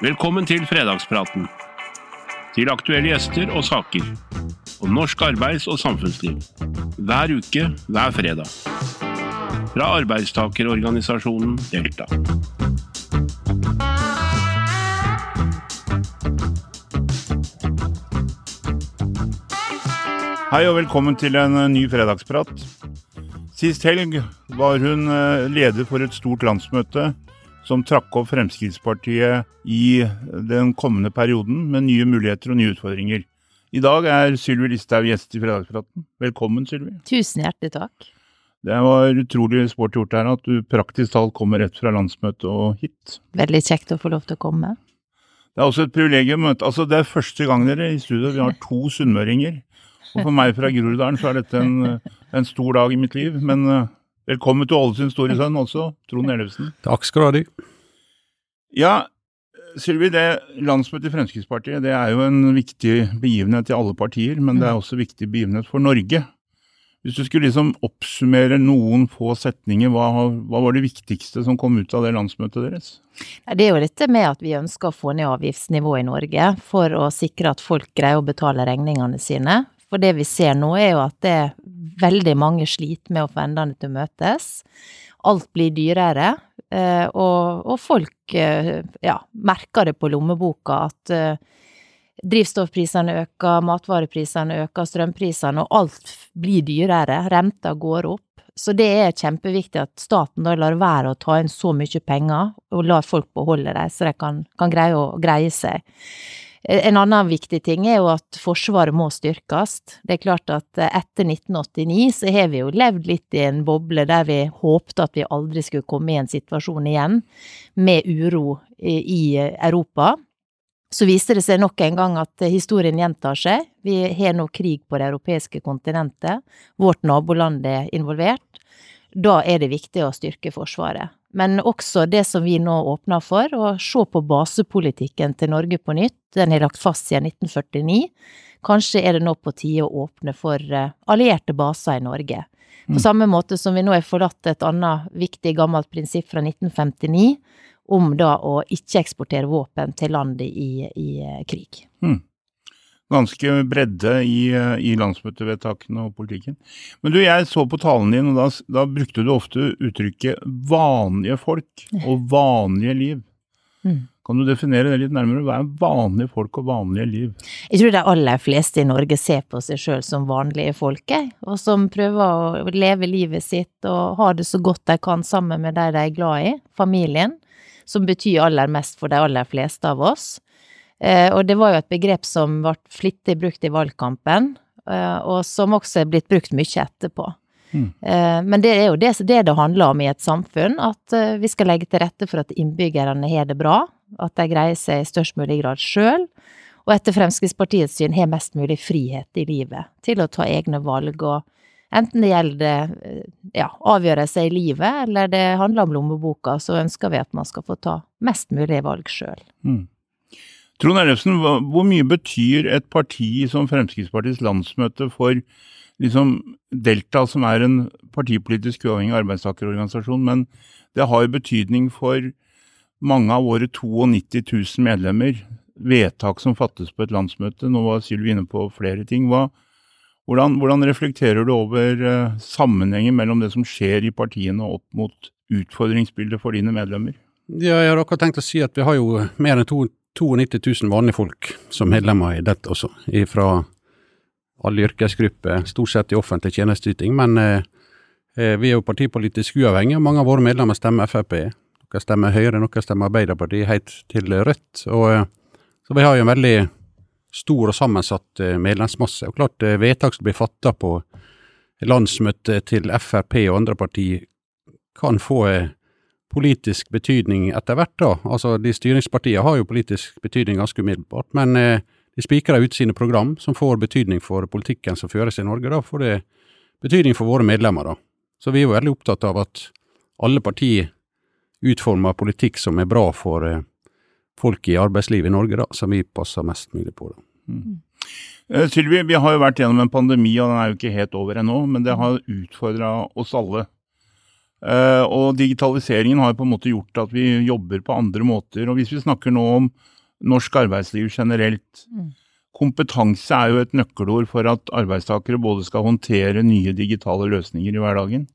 Velkommen til fredagspraten. Til aktuelle gjester og saker. Om norsk arbeids- og samfunnsliv. Hver uke, hver fredag. Fra arbeidstakerorganisasjonen Delta. Hei og velkommen til en eh, ny fredagsprat. Sist helg var hun eh, leder for et stort landsmøte som trakk opp Fremskrittspartiet i den kommende perioden med nye muligheter og nye utfordringer. I dag er Sylvi Listhaug gjest i Fredagspraten. Velkommen, Sylvi. Tusen hjertelig takk. Det var utrolig sport gjort her at du praktisk talt kommer rett fra landsmøtet og hit. Veldig kjekt å få lov til å komme. Det er også et privilegium. Altså, det er første gang dere i studio vi har to sunnmøringer. Og for meg fra Groruddalen så er dette en, en stor dag i mitt liv. Men uh, velkommen til Ålesund store sønn også, Trond Ellefsen. Takk skal du ha, du. Ja, Sylvi, det landsmøtet i Fremskrittspartiet det er jo en viktig begivenhet i alle partier, men det er også en viktig begivenhet for Norge. Hvis du skulle liksom oppsummere noen få setninger, hva, hva var det viktigste som kom ut av det landsmøtet deres? Det er jo dette med at vi ønsker å få ned avgiftsnivået i Norge for å sikre at folk greier å betale regningene sine. For det vi ser nå er jo at det veldig mange sliter med å få endene til å møtes. Alt blir dyrere, eh, og, og folk eh, ja, merker det på lommeboka at eh, drivstoffprisene øker, matvareprisene øker, strømprisene, og alt blir dyrere. Renta går opp. Så det er kjempeviktig at staten da lar være å ta inn så mye penger, og lar folk beholde dem, så de kan, kan greie å greie seg. En annen viktig ting er jo at Forsvaret må styrkes. Det er klart at etter 1989 så har vi jo levd litt i en boble der vi håpte at vi aldri skulle komme i en situasjon igjen med uro i Europa. Så viser det seg nok en gang at historien gjentar seg. Vi har nå krig på det europeiske kontinentet. Vårt naboland er involvert. Da er det viktig å styrke Forsvaret. Men også det som vi nå åpner for, å se på basepolitikken til Norge på nytt. Den er lagt fast siden 1949. Kanskje er det nå på tide å åpne for allierte baser i Norge. På mm. samme måte som vi nå har forlatt et annet viktig gammelt prinsipp fra 1959 om da å ikke eksportere våpen til landet i, i krig. Mm. Ganske bredde i, i, landsmøtevedtakene og politikken. Men du, jeg så på talen din, og da, da brukte du ofte uttrykket 'vanlige folk' og 'vanlige liv'. Mm. Kan du definere det litt nærmere? Hva er vanlige folk og vanlige liv? Jeg tror de aller fleste i Norge ser på seg sjøl som vanlige folk, og som prøver å leve livet sitt og ha det så godt de kan sammen med de de er glad i, familien som betyr aller mest for de aller fleste av oss. Eh, og det var jo et begrep som ble flittig brukt i valgkampen, eh, og som også er blitt brukt mye etterpå. Mm. Eh, men det er jo det, det, det handler om i et samfunn, at vi skal legge til rette for at innbyggerne har det bra, at de greier seg i størst mulig grad sjøl, og etter Fremskrittspartiets syn har mest mulig frihet i livet til å ta egne valg og Enten det gjelder ja, avgjørelser i livet, eller det handler om lommeboka, så ønsker vi at man skal få ta mest mulig valg sjøl. Mm. Trond Ellefsen, hvor mye betyr et parti som Fremskrittspartiets landsmøte for liksom Delta, som er en partipolitisk uavhengig arbeidstakerorganisasjon, men det har betydning for mange av våre 92 000 medlemmer. Vedtak som fattes på et landsmøte. Nå var Sylvi inne på flere ting. Hva, hvordan, hvordan reflekterer du over uh, sammenhengen mellom det som skjer i partiene opp mot utfordringsbildet for dine medlemmer? Ja, jeg har akkurat tenkt å si at vi har jo mer enn 92 000 vanlige folk som medlemmer i dette også, fra alle yrkesgrupper, stort sett i offentlig tjenesteyting. Men eh, eh, vi er jo partipolitisk uavhengige, og mange av våre medlemmer stemmer Frp. Noen stemmer Høyre, noen stemmer Arbeiderpartiet, helt til Rødt. Og, eh, så vi har jo en veldig stor og sammensatt eh, medlemsmasse. Og klart vedtak som blir fatta på landsmøtet til Frp og andre partier kan få eh, politisk betydning etter hvert, da. Altså, de styringspartiene har jo politisk betydning ganske umiddelbart, men de spikrer ut sine program som får betydning for politikken som føres i Norge. Da får det betydning for våre medlemmer, da. Så vi er jo veldig opptatt av at alle partier utformer politikk som er bra for folk i arbeidslivet i Norge, da, som vi passer mest mulig på. Da. Mm. Uh, Sylvi, vi har jo vært gjennom en pandemi, og den er jo ikke helt over ennå, men det har utfordra oss alle. Eh, og digitaliseringen har på en måte gjort at vi jobber på andre måter. Og hvis vi snakker nå om norsk arbeidsliv generelt, Mm. kompetanse er jo et nøkkelord for at arbeidstakere både skal håndtere nye digitale løsninger i hverdagen,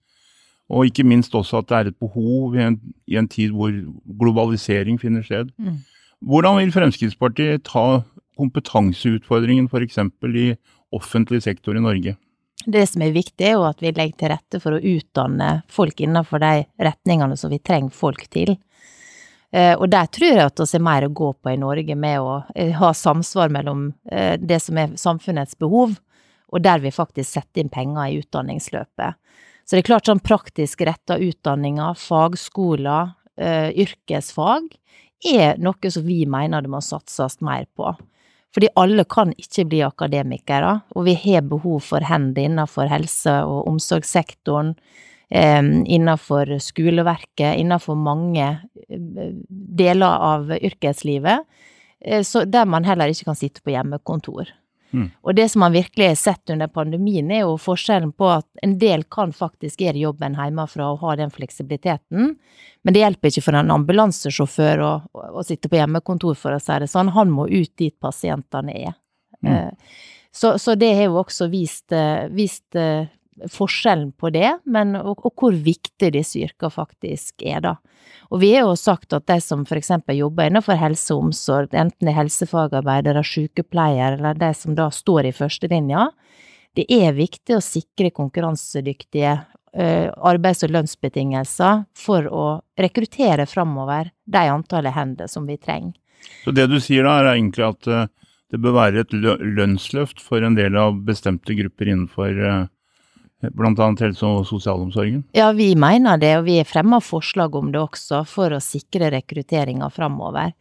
og ikke minst også at det er et behov i en, i en tid hvor globalisering finner sted. Mm. Hvordan vil Fremskrittspartiet ta kompetanseutfordringen f.eks. i offentlig sektor i Norge? Det som er viktig, er jo at vi legger til rette for å utdanne folk innenfor de retningene som vi trenger folk til. Eh, Og der tror jeg at vi er mer å gå på i Norge med å eh, ha samsvar mellom eh, det som er samfunnets behov, og der vi faktisk setter inn penger i utdanningsløpet. Så det er klart sånn praktisk retta utdanninger, fagskoler, yrkesfag, er noe som vi mener det må satses mer på. Fordi alle kan ikke bli akademikere, og vi har behov for hender innenfor helse- og omsorgssektoren, eh, innenfor skoleverket, innenfor mange eh, deler av yrkeslivet, eh, der man heller ikke kan sitte på hjemmekontor. Mm. Og det som man virkelig har sett under pandemien, er jo forskjellen på at en del kan faktisk gjøre jobben hjemmefra og ha den fleksibiliteten, men det hjelper ikke for en ambulansesjåfør å, å sitte på hjemmekontor, for å si det sånn. Han må ut dit pasientene er. Mm. Eh, Så, så det har jo også vist, eh, vist eh, forskjellen på det, men, og, og hvor viktig disse yrkene faktisk er, da. Og vi har jo sagt at de som eksempel jobber innenfor helse og omsorg, enten er helsefagarbeidere, sykepleiere eller de som da står i førstelinja, det er viktig å sikre konkurransedyktige eh, arbeids- og lønnsbetingelser for å rekruttere framover de antallet hender som vi trenger. Så det du sier da, er egentlig at eh, det bør være et lønnsløft for en del av bestemte grupper innenfor eh, bl.a. helse- og sosialomsorgen? Ja, vi mener det, og vi fremmer forslag om det også, for å sikre rekrutteringa framover.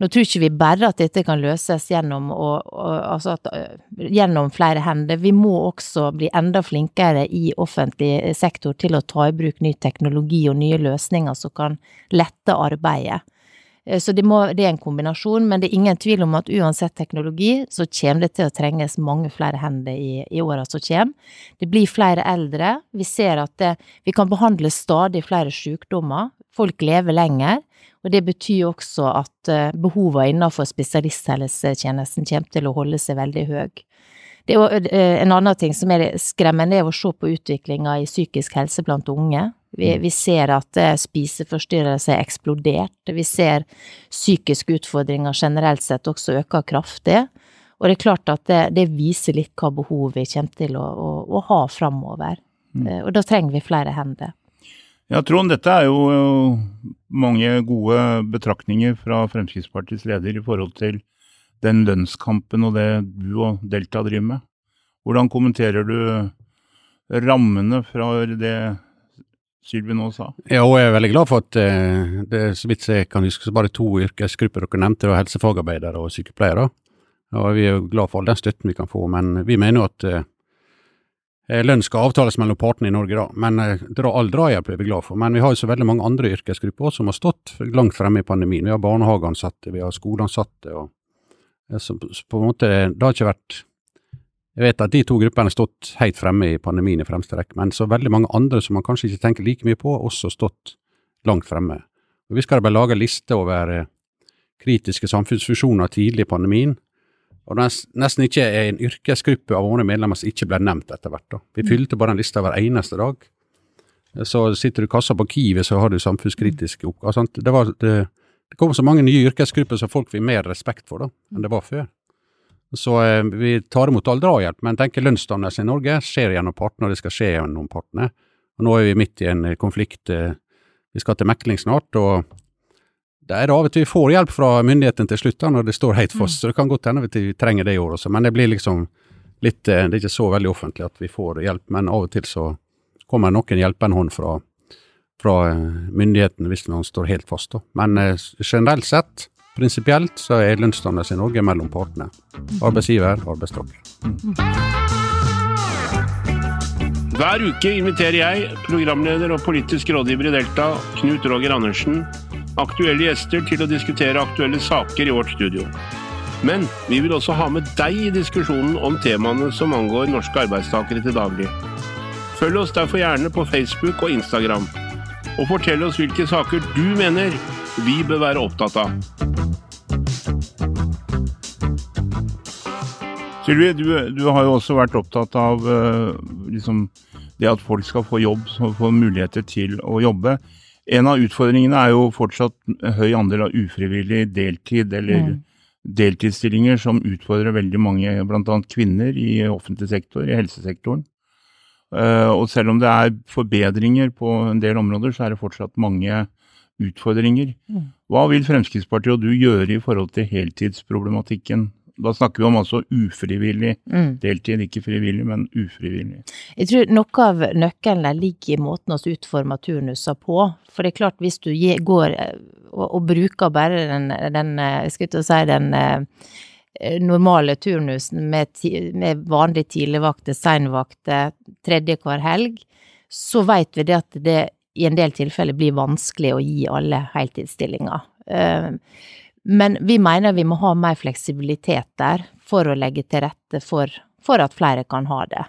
Nå tror ikke vi bare at dette kan løses gjennom, å, å, altså at, øh, gjennom flere hender. Vi må også bli enda flinkere i offentlig sektor til å ta i bruk ny teknologi og nye løsninger som kan lette arbeidet. Eh, Så det, må, det er en kombinasjon, men det er ingen tvil om at uansett teknologi, så kommer det til å trenges mange flere hender i, i åra som kommer. Det blir flere eldre. Vi ser at det, vi kan behandle stadig flere sykdommer. Folk lever lenger. Og det betyr også at uh, behovene innenfor spesialisthelsetjenesten kommer til å holde seg veldig høy. Det er eh, en annen ting som er skremmende, er å se på utviklinga i psykisk helse blant unge. Vi, vi ser at eh, spiseforstyrrelser er eksplodert. Vi ser psykiske utfordringer generelt sett også øker kraftig. Og det er klart at det, det viser litt hva behovet vi kommer til å, å, å ha framover. Mm. Og da trenger vi flere hender. Ja, Trond, dette er jo eh, mange gode betraktninger fra Fremskrittspartiets leder i forhold til den lønnskampen og det du og Delta driver med. Hvordan kommenterer du rammene fra det Sylvi nå sa? Ja, og jeg er veldig glad for at eh, det så vidt jeg kan huske, så bare to yrkesgrupper dere nevnte, var helsefagarbeidere og sykepleiere. Og vi er jo glad for all den støtten vi kan få, men vi mener jo at eh, lønn skal avtales mellom partene i Norge, da. Men eh, dra, all drahjelp er vi glad for. Men vi har jo så veldig mange andre yrkesgrupper også, som har stått langt fremme i pandemien. Vi har barnehageansatte, vi har skoleansatte. og eh, så, på en måte, Det har ikke vært jeg vet at de to gruppene har stått helt fremme i pandemien i fremste rekke, men så veldig mange andre som man kanskje ikke tenker like mye på, har også stått langt fremme. Og Vi skal bare lage en liste over eh, kritiske samfunnsfunksjoner tidlig i pandemien, og nesten ikke en yrkesgruppe av våre medlemmer som ikke ble nevnt etter hvert. da. Vi fylte bare en liste hver eneste dag. Så sitter du i kassa på Kiwi, så har du samfunnskritiske oppgaver. Det, det, det kom så mange nye yrkesgrupper som folk fikk mer respekt for da, enn det var før. Så eh, vi tar imot all drahjelp, men tenker lønnsdannelse i Norge skjer gjennom partene, og det skal skje gjennom partene. Og nå er vi midt i en eh, konflikt. Eh, vi skal til mekling snart, og det er av og til vi får hjelp fra myndighetene til slutt når det står helt fast. Så det kan godt hende at vi trenger det i år også, men det blir liksom litt eh, Det er ikke så veldig offentlig at vi får hjelp, men av og til så kommer noen hjelpende hånd fra, fra eh, myndighetene hvis noen står helt fast. da. Men generelt sett Prinsipielt så er lønnsdannelse i Norge mellom partene. Arbeidsgiver, arbeidstaker. Hver uke inviterer jeg, programleder og politisk rådgiver i Delta, Knut Roger Andersen, aktuelle gjester til å diskutere aktuelle saker i vårt studio. Men vi vil også ha med deg i diskusjonen om temaene som angår norske arbeidstakere til daglig. Følg oss derfor gjerne på Facebook og Instagram. og fortell oss hvilke saker du mener vi bør være opptatt av. Sylvi, du, du, har jo også vært opptatt av uh, liksom det at folk skal få jobb, få muligheter til å jobbe. En av utfordringene er jo fortsatt høy andel av ufrivillig deltid eller mm. deltidsstillinger som utfordrer veldig mange, bl.a. kvinner i offentlig sektor, i helsesektoren. Uh, og selv om det er forbedringer på en del områder, så er det fortsatt mange utfordringer. Mm. Hva vil Fremskrittspartiet og du gjøre i forhold til heltidsproblematikken da snakker vi om altså ufrivillig mm. deltid, ikke frivillig, men ufrivillig. Jeg tror noe av nøkkelen ligger i måten vi utformer turnuser på. For det er klart, hvis du går eh, og, og bruker bare den, den eh, si, den eh, normale turnusen med, med vanlig tidligvakter, seinvakter, tredje hver helg, så vet vi det at det i en del tilfeller blir vanskelig å gi alle heltidsstillinger. Uh, men vi mener vi må ha mer fleksibilitet der for å legge til rette for, for at flere kan ha det.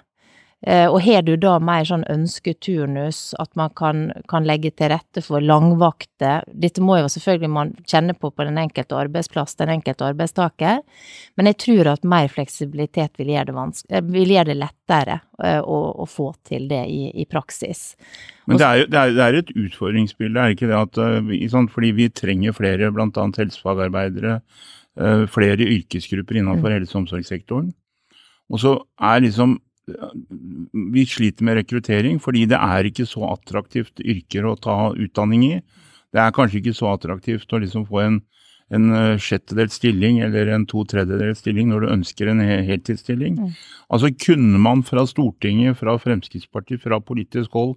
Eh, og har du da mer sånn ønsketurnus, at man kan, kan, legge til rette for langvakter Dette må jo selvfølgelig man kjenne på på den enkelte arbeidsplass, den enkelte arbeidstaker, men jeg tror at mer fleksibilitet vil gjøre det, eh, vil gjøre det lettere eh, å, å, få til det i, i praksis. Men det er, jo, det, er, det er, et utfordringsbilde, er ikke det? At, sånn, fordi vi trenger flere bl.a. helsefagarbeidere, flere yrkesgrupper innenfor mm. helse- og omsorgssektoren. Og så er liksom vi sliter med rekruttering fordi det er ikke så attraktivt yrker å ta utdanning i. Det er kanskje ikke så attraktivt å liksom få en, en eh, sjettedels stilling eller en to tredjedels stilling når du ønsker en heltidsstilling. Mm. Altså Kunne man fra Stortinget, fra Fremskrittspartiet, fra politisk hold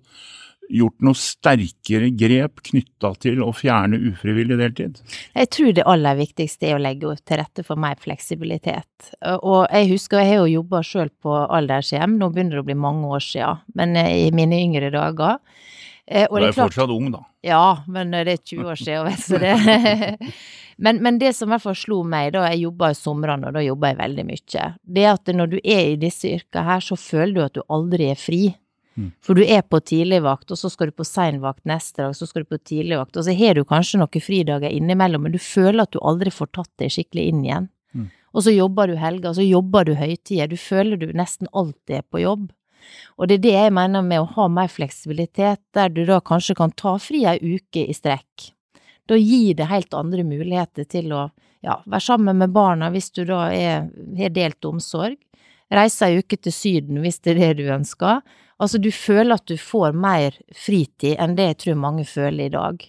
gjort noe sterkere grep knytta til å fjerne ufrivillig deltid? Jeg tror det aller viktigste er å legge til rette for mer fleksibilitet. Og jeg husker jeg har jo jobba sjøl på aldershjem, nå begynner det å bli mange år sia, men eh, i mine yngre dager. Eh, og du er, er fortsatt ung, da. Ja, men det er 20 år siden, vet du det. men, men, det som i hvert fall slo meg da jeg jobba i somrene, og da jobba jeg veldig mye, det er at når du er i disse yrkene her, så føler du at du aldri er fri. Mm. For du er på tidligvakt, og så skal du på seinvakt neste dag, så skal du på tidligvakt, og så har du kanskje noen fridager innimellom, men du føler at du aldri får tatt deg skikkelig inn igjen. Mm. Og så jobber du helger, så jobber du høytider, du føler du nesten alltid er på jobb. Og det er det jeg mener med å ha mer fleksibilitet, der du da kanskje kan ta fri ei uke i strekk. Da gir det helt andre muligheter til å ja, være sammen med barna hvis du da har delt omsorg, reise ei uke til Syden hvis det er det du ønsker, Altså, du føler at du får mer fritid enn det jeg tror mange føler i dag.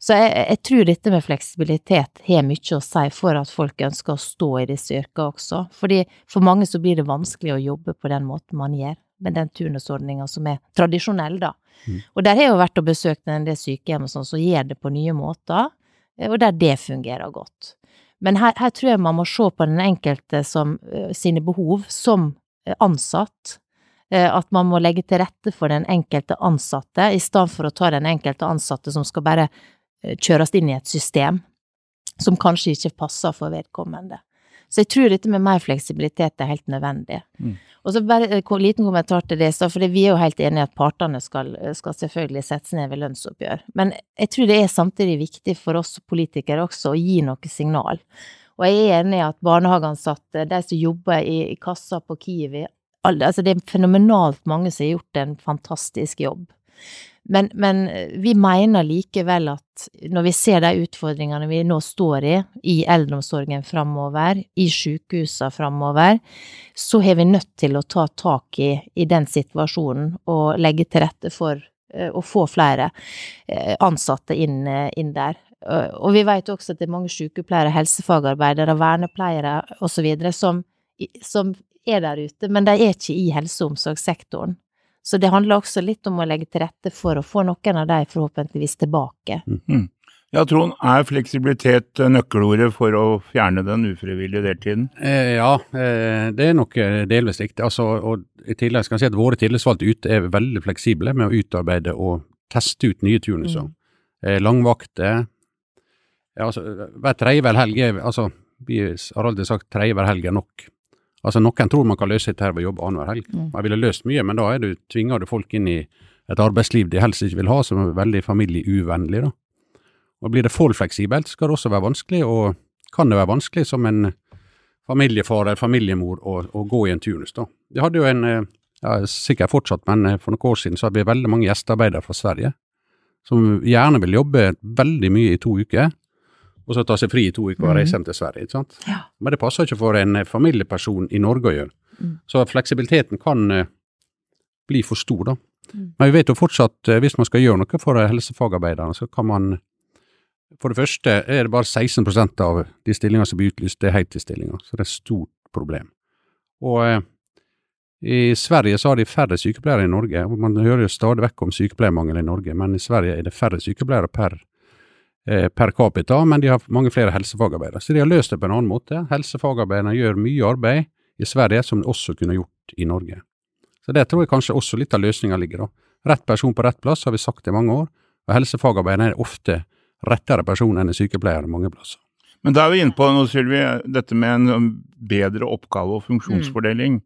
Så jeg, jeg tror dette med fleksibilitet har mye å si for at folk ønsker å stå i disse yrkene også. Fordi for mange så blir det vanskelig å jobbe på den måten man gjør, med den turnusordninga som er tradisjonell, da. Mm. Og der har jeg jo vært og besøkt en del sykehjem og sånn som gjør det på nye måter, og der det fungerer godt. Men her, her tror jeg man må se på den enkelte som, uh, sine behov som ansatt, Eh, at man må legge til rette for den enkelte ansatte, i stedet for å ta den enkelte ansatte som skal bare eh, kjøres inn i et system som kanskje ikke passer for vedkommende. Så jeg tror dette med mer fleksibilitet er helt nødvendig. Mm. Og så bare en liten kommentar til det, for vi er jo helt enige at partene skal, skal selvfølgelig settes ned ved lønnsoppgjør. Men jeg tror det er samtidig viktig for oss politikere også å gi noe signal. Og jeg er enig i at barnehageansatte, de som jobber i, i kassa på Kiwi, altså det er fenomenalt mange som har gjort en fantastisk jobb. Men, men, vi mener likevel at når vi ser de utfordringene vi nå står i, i eldreomsorgen framover, i sykehusene framover, så har vi nødt til å ta tak i, i den situasjonen og legge til rette for uh, å få flere uh, ansatte inn, inn der. Og vi vet også at det er mange sykepleiere, helsefagarbeidere, vernepleiere osv. Som, som er der ute, men de er ikke i helse- og omsorgssektoren. Så det handler også litt om å legge til rette for å få noen av de forhåpentligvis tilbake. Mm. Ja, Trond, er fleksibilitet nøkkelordet for å fjerne den ufrivillige deltiden? Eh, ja, eh, det er nok eh, delvis riktig. Altså, og I tillegg skal jeg si at våre tillitsvalgte ute er veldig fleksible med å utarbeide og teste ut nye turnuser. Mm. Eh, langvakter. Ja, altså, hver tredje helg er altså, Vi har alltid sagt tredje hver helg er nok. Altså Noen tror man kan løse dette ved å jobbe annenhver helg. Mm. Jeg ville løst mye, men da er du, tvinger du folk inn i et arbeidsliv de helst ikke vil ha, som er veldig familieuvennlig. da. Og Blir det for fleksibelt, skal det også være vanskelig, og kan det være vanskelig som en familiefar eller familiemor å, å gå i en turnus. da. Vi hadde jo en, eh, ja, sikkert fortsatt, men eh, for noen år siden så hadde vi veldig mange gjestearbeidere fra Sverige, som gjerne vil jobbe veldig mye i to uker, og så ta seg fri i to uker og reise hjem til Sverige. ikke sant? Ja. Men det passer ikke for en eh, familieperson i Norge å gjøre. Mm. Så fleksibiliteten kan eh, bli for stor, da. Mm. Men vi vet jo fortsatt, eh, hvis man skal gjøre noe for helsefagarbeiderne, så kan man For det første er det bare 16% av de stillingene som blir utlyst, det er heltidsstillinger, så det er et stort problem. Og i Sverige så har de færre sykepleiere i Norge, og man hører jo stadig vekk om sykepleiermangel i Norge, men i Sverige er det færre sykepleiere per, per capita, men de har mange flere helsefagarbeidere. Så de har løst det på en annen måte. Helsefagarbeiderne gjør mye arbeid i Sverige som de også kunne gjort i Norge. Så der tror jeg kanskje også litt av løsninga ligger, da. Rett person på rett plass har vi sagt i mange år, og helsefagarbeiderne er ofte rettere person enn en sykepleier mange plasser. Men da er vi inne på nå, Sylvi, dette med en um, bedre oppgave- og funksjonsfordeling.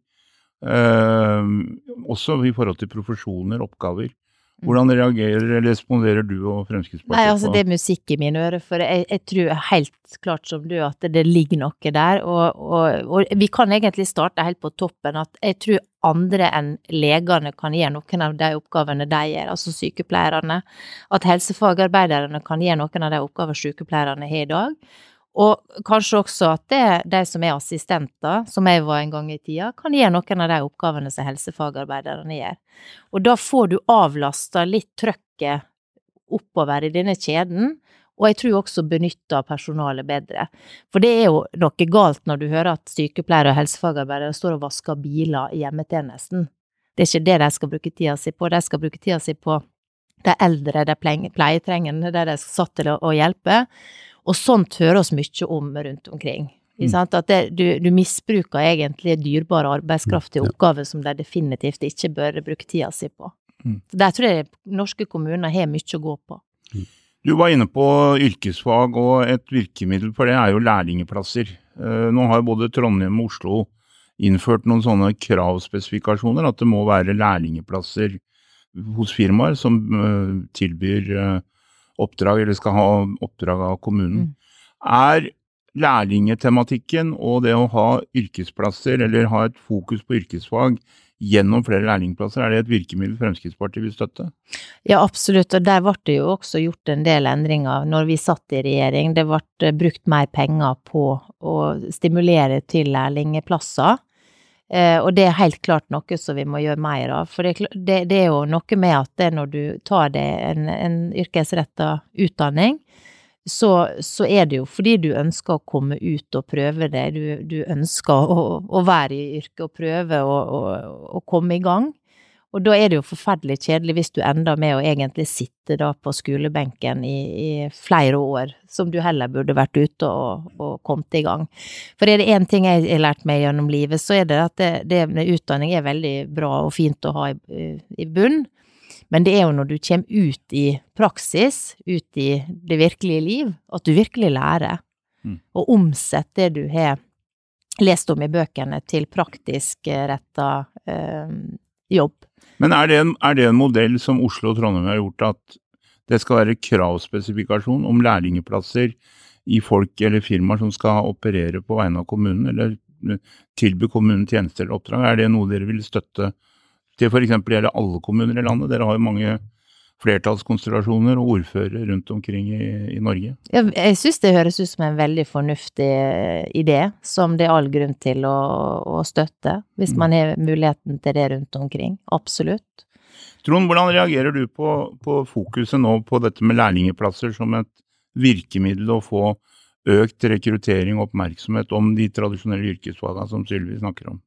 Eh, også i forhold til profesjoner, oppgaver. Hvordan reagerer eller responderer du og Fremskrittspartiet Nei, altså det er musikk i mine ører, for jeg, jeg tror helt klart som du at det ligger noe der. Og, og, og vi kan egentlig starte helt på toppen, at jeg tror andre enn legene kan gjøre noen av de oppgavene de gjør, altså sykepleierne. At helsefagarbeiderne kan gjøre noen av de oppgavene sykepleierne har i dag. Og kanskje også at det, de som er assistenter, som jeg var en gang i tida, kan gjøre noen av de oppgavene som helsefagarbeiderne gjør. Og da får du avlasta litt trøkket oppover i denne kjeden, og jeg tror også benytta personalet bedre. For det er jo noe galt når du hører at sykepleiere og helsefagarbeidere står og vasker biler i hjemmetjenesten. Det er ikke det de skal bruke tida si på, de skal bruke tida si på de eldre, de pleietrengende, de de er satt til å hjelpe. Og sånt hører oss mye om rundt omkring. Mm. At det, du, du misbruker egentlig dyrebar arbeidskraft til Ja. oppgaver som de definitivt ikke bør bruke tida si på. Mm. Der tror jeg norske kommuner har mye å gå på. Du var inne på yrkesfag, og et virkemiddel for det er jo lærlingeplasser. Eh, Nå har både Trondheim og Oslo innført noen sånne kravspesifikasjoner, at det må være lærlingeplasser hos firmaer som eh, tilbyr eh, oppdrag, eller skal ha oppdrag av kommunen. Er lærlingetematikken og det å ha yrkesplasser, eller ha et fokus på yrkesfag gjennom flere lærlingplasser, er det et virkemiddel Fremskrittspartiet vil støtte? Ja, absolutt, og der ble det jo også gjort en del endringer når vi satt i regjering. Det ble brukt mer penger på å stimulere til lærlingplasser. Eh, og det er helt klart noe som vi må gjøre mer av. For det, det, det er jo noe med at det når du tar deg en, en yrkesretta utdanning, så, så er det jo fordi du ønsker å komme ut og prøve det. Du, du ønsker å, å være i yrket og prøve å, å, å komme i gang. Og da er det jo forferdelig kjedelig hvis du ender med å egentlig sitte da på skolebenken i, i flere år, som du heller burde vært ute og, og kommet i gang. For er det én ting jeg har lært meg gjennom livet, så er det at det, det med utdanning er veldig bra og fint å ha i, i bunn. Men det er jo når du kommer ut i praksis, ut i det virkelige liv, at du virkelig lærer. Mm. Og omsetter det du har lest om i bøkene, til praktisk eh, retta eh, jobb. Men er det, en, er det en modell som Oslo og Trondheim har gjort, at det skal være kravspesifikasjon om lærlingeplasser i folk eller firmaer som skal operere på vegne av kommunen, eller tilby kommunen tjenester eller oppdrag? Er det noe dere vil støtte til f.eks. gjelder alle kommuner i landet? Dere har jo mange flertallskonstellasjoner og ordførere rundt omkring i, i Norge. Jeg, jeg syns det høres ut som en veldig fornuftig eh, idé, som det er all grunn til å, å støtte, hvis Mm. man har muligheten til det rundt omkring. Absolutt. Trond, hvordan reagerer du på, på fokuset nå på dette med lærlingeplasser som et virkemiddel å få økt rekruttering og oppmerksomhet om de tradisjonelle yrkesfagene som Sylvi snakker om?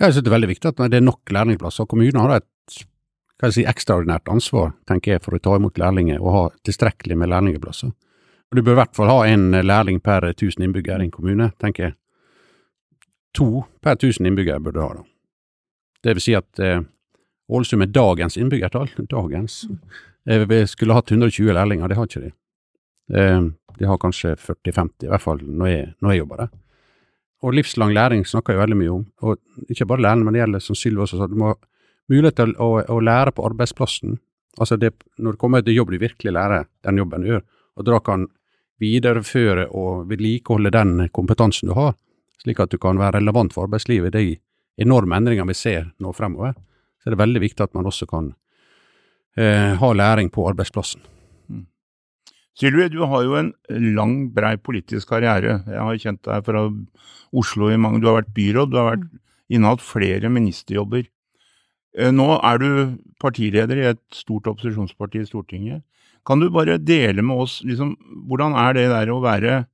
Jeg synes det er veldig viktig at det er nok lærlingplasser. Kommunene har et hva jeg si, ekstraordinært ansvar tenker jeg, for å ta imot lærlinger og ha tilstrekkelig med lærlingplasser. Du bør i hvert fall ha en lærling per 1000 innbyggere i en kommune, tenker jeg. To per 1000 innbyggere burde du ha. da. Det vil si at eh, Ålesund med dagens innbyggertall, dagens, eh, skulle hatt 120 lærlinger, det har ikke de. Eh, de har kanskje 40-50, i hvert fall når jeg, når jeg jobber der. Og livslang læring snakker jeg veldig mye om. Og ikke bare læring, men det gjelder, som Sylvi også sa, du må ha mulighet til å, å lære på arbeidsplassen. Altså det, når du kommer til jobb, du virkelig lærer den jobben du gjør, og da kan videreføre og vedlikeholde den kompetansen du har, slik at du kan være relevant for arbeidslivet. De enorme endringene vi ser nå fremover, så er det veldig viktig at man også kan eh, ha læring på arbeidsplassen. Sylvi, du har jo en lang, brei politisk karriere. Jeg har kjent deg fra Oslo i mange Du har vært byråd, du har vært innehatt flere ministerjobber. Eh, Nå er du partileder i et stort opposisjonsparti i Stortinget. Kan du bare dele med oss liksom, hvordan er det der å være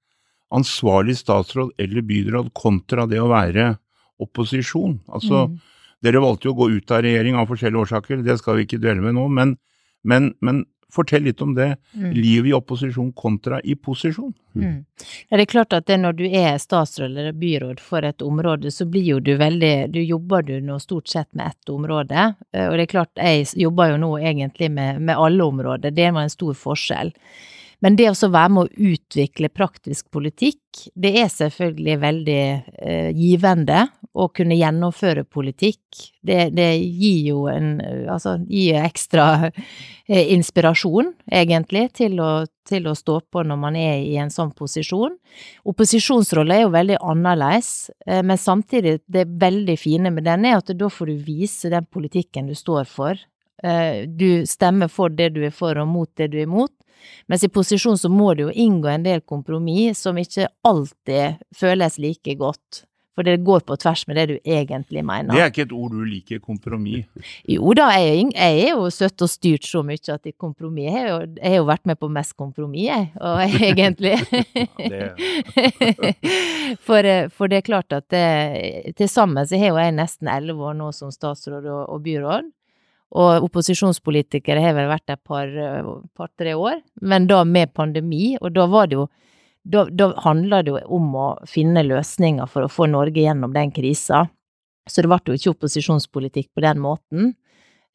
ansvarlig statsråd eller byråd kontra det å være opposisjon? Altså, Mm. Dere valgte jo å gå ut av regjering av forskjellige årsaker, det skal vi ikke dvele med nå, men, men, men fortell litt om det. Mm. Livet i opposisjon kontra i posisjon. Mm. Ja, det er klart at det når du er statsråd eller byråd for et område, så blir jo du veldig Du jobber du nå stort sett med ett område. eh, Og det er klart, jeg jobber jo nå egentlig med, med alle områder. Det var en stor forskjell. Men det å være med å utvikle praktisk politikk, det er selvfølgelig veldig eh, givende å kunne gjennomføre politikk. Det, det gir jo en Altså gir ekstra eh, inspirasjon, egentlig, til å, til å stå på når man er i en sånn posisjon. Opposisjonsrollen er jo veldig annerledes, eh, men samtidig, det veldig fine med den er at da får du vise den politikken du står for. Eh, Du stemmer for det du er for og mot det du er imot. Mens i posisjon så må du jo inngå en del kompromiss som ikke alltid føles like godt. For det går på tvers med det du egentlig mener. Det er ikke et ord du liker, kompromiss. Jo da, jeg, jeg er jo søtt og styrt så mye at i kompromiss Jeg har jo, jeg har jo vært med på mest kompromiss, jeg, og egentlig. for, eh, for det er klart at det- til sammen så har jo jeg nesten elleve år nå som statsråd og, og byråd. Og opposisjonspolitikere har vel vært et par-tre par, år, men da med pandemi, og da var det jo da, da handla det jo om å finne løsninger for å få Norge gjennom den krisa. Så det ble jo ikke opposisjonspolitikk på den måten.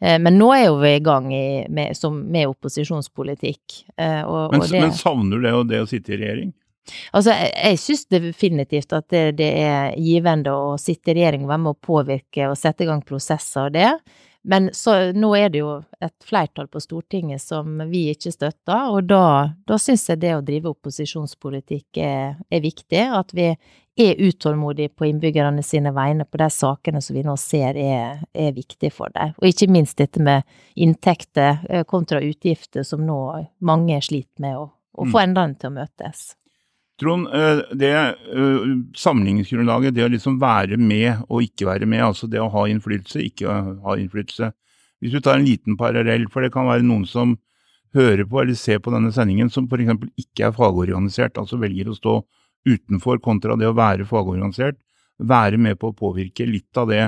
Eh, Men nå er jo vi i gang i, med, som, med opposisjonspolitikk. eh, Og, Men, og det, men savner du det, det å sitte i regjering? altså, jeg, jeg syns definitivt at det, det er givende å sitte i regjering og være med å påvirke og sette i gang prosesser og det. Men så, nå er det jo et flertall på Stortinget som vi ikke støtter, og da, da syns jeg det å drive opposisjonspolitikk er, er viktig. At vi er utålmodige på innbyggerne sine vegne på de sakene som vi nå ser er, er viktige for dem. Og ikke minst dette med inntekter eh, kontra utgifter, som nå mange sliter med å, å få endene til å møtes. Trond, eh, det eh, sammenligningsgrunnlaget, det å liksom være med og ikke være med, altså det å ha innflytelse, ikke ha innflytelse. Hvis du tar en liten parallell, for det kan være noen som hører på eller ser på denne sendingen som f.eks. ikke er fagorganisert, altså velger å stå utenfor kontra det å være fagorganisert, være med på å påvirke litt av det,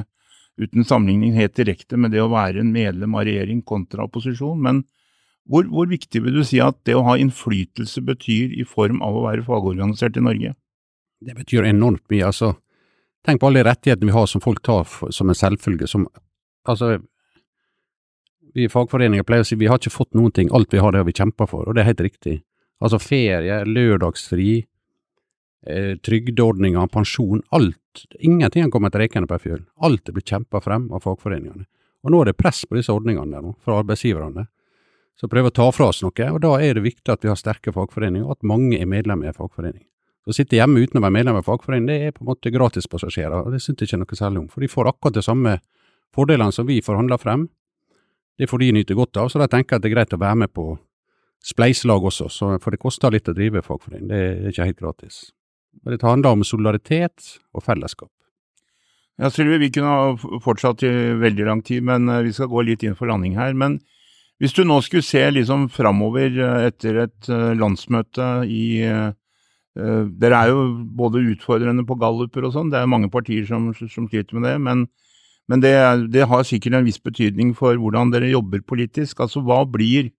uten sammenligning helt direkte med det å være en medlem av regjering kontra opposisjon. Men hvor, hvor viktig vil du si at det å ha innflytelse betyr i form av å være fagorganisert i Norge? Det betyr enormt mye. altså. Tenk på alle de rettighetene vi har som folk tar for, som en selvfølge. Som, altså, vi i fagforeninger pleier å si vi har ikke fått noen ting, alt vi har det har vi kjempa for, og det er helt riktig. Altså ferie, lørdagsfri, eh, trygdeordninger, pensjon, alt. Ingenting har kommet rekende på ei fjøl. Alt er blitt kjempa frem av fagforeningene. Og nå er det press på disse ordningene der nå, fra arbeidsgiverne. Så prøver å ta fra oss noe, og da er det viktig at vi har sterke fagforeninger, og at mange er medlemmer i en fagforening. Å sitte hjemme uten å være medlem av en fagforening, det er på en måte gratispassasjerer, og det synes jeg ikke noe særlig om. For de får akkurat de samme fordelene som vi forhandler frem. Det får de nyte godt av, så da tenker jeg at det er greit å være med på spleiselag også, så, for det koster litt å drive fagforening, det er ikke helt gratis. Men det handler om solidaritet og fellesskap. Ja, Sylvi, vi kunne ha fortsatt i veldig lang tid, men eh, vi skal gå litt inn for landing her. Men hvis du nå skulle se liksom framover eh, etter et eh, landsmøte i eh, Dere er jo både utfordrende på galluper og sånn, det er mange partier som, som sliter med det. Men, men det, det har sikkert en viss betydning for hvordan dere jobber politisk. Altså hva blir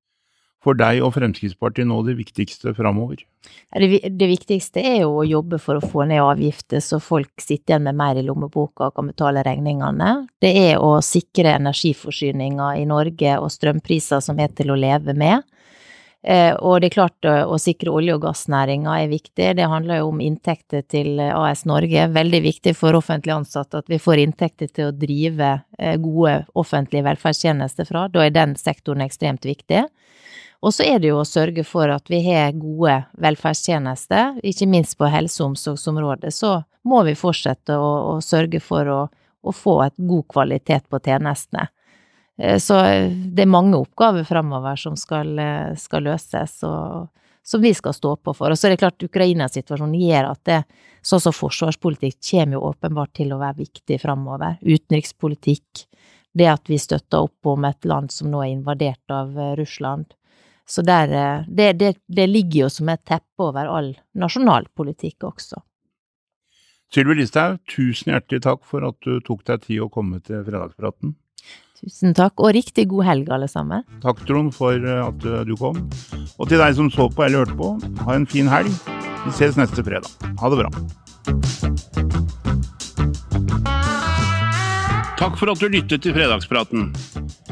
for deg og Fremskrittspartiet nå det viktigste framover? Det, det viktigste er jo å jobbe for å få ned avgifter, så folk sitter igjen med mer i lommeboka og kan betale regningene. Det er å sikre energiforsyninga i Norge og strømpriser som er til å leve med. Eh, og det er klart å, å sikre olje- og gassnæringa er viktig. Det handler jo om inntekter til AS Norge. Veldig viktig for offentlig ansatte at vi får inntekter til å drive eh, gode offentlige velferdstjenester fra. Da er den sektoren ekstremt viktig. Og så er det jo å sørge for at vi har gode velferdstjenester, ikke minst på helse- og omsorgsområdet. Så må vi fortsette å, å sørge for å, å, få et god kvalitet på tjenestene. Eh, så det er mange oppgaver framover som skal, eh, skal, løses, og som vi skal stå på for. Og så er det klart Ukraina-situasjonen gjør at det, sånn som forsvarspolitikk kommer jo åpenbart til å være viktig framover. Utenrikspolitikk, det at vi støtter opp om et land som nå er invadert av eh, Russland. Så der, eh, det, det, det, ligger jo som et teppe over all nasjonalpolitikk også. Sylvi Listhaug, tusen hjertelig takk for at du tok deg tid å komme til fredagspraten. Tusen takk, og riktig god helg, alle sammen. Takk, Trond, for eh, at eh, du kom. Og til deg som så på eller hørte på, ha en fin helg. Vi ses neste fredag. Ha det bra. Takk for at du lyttet til Fredagspraten.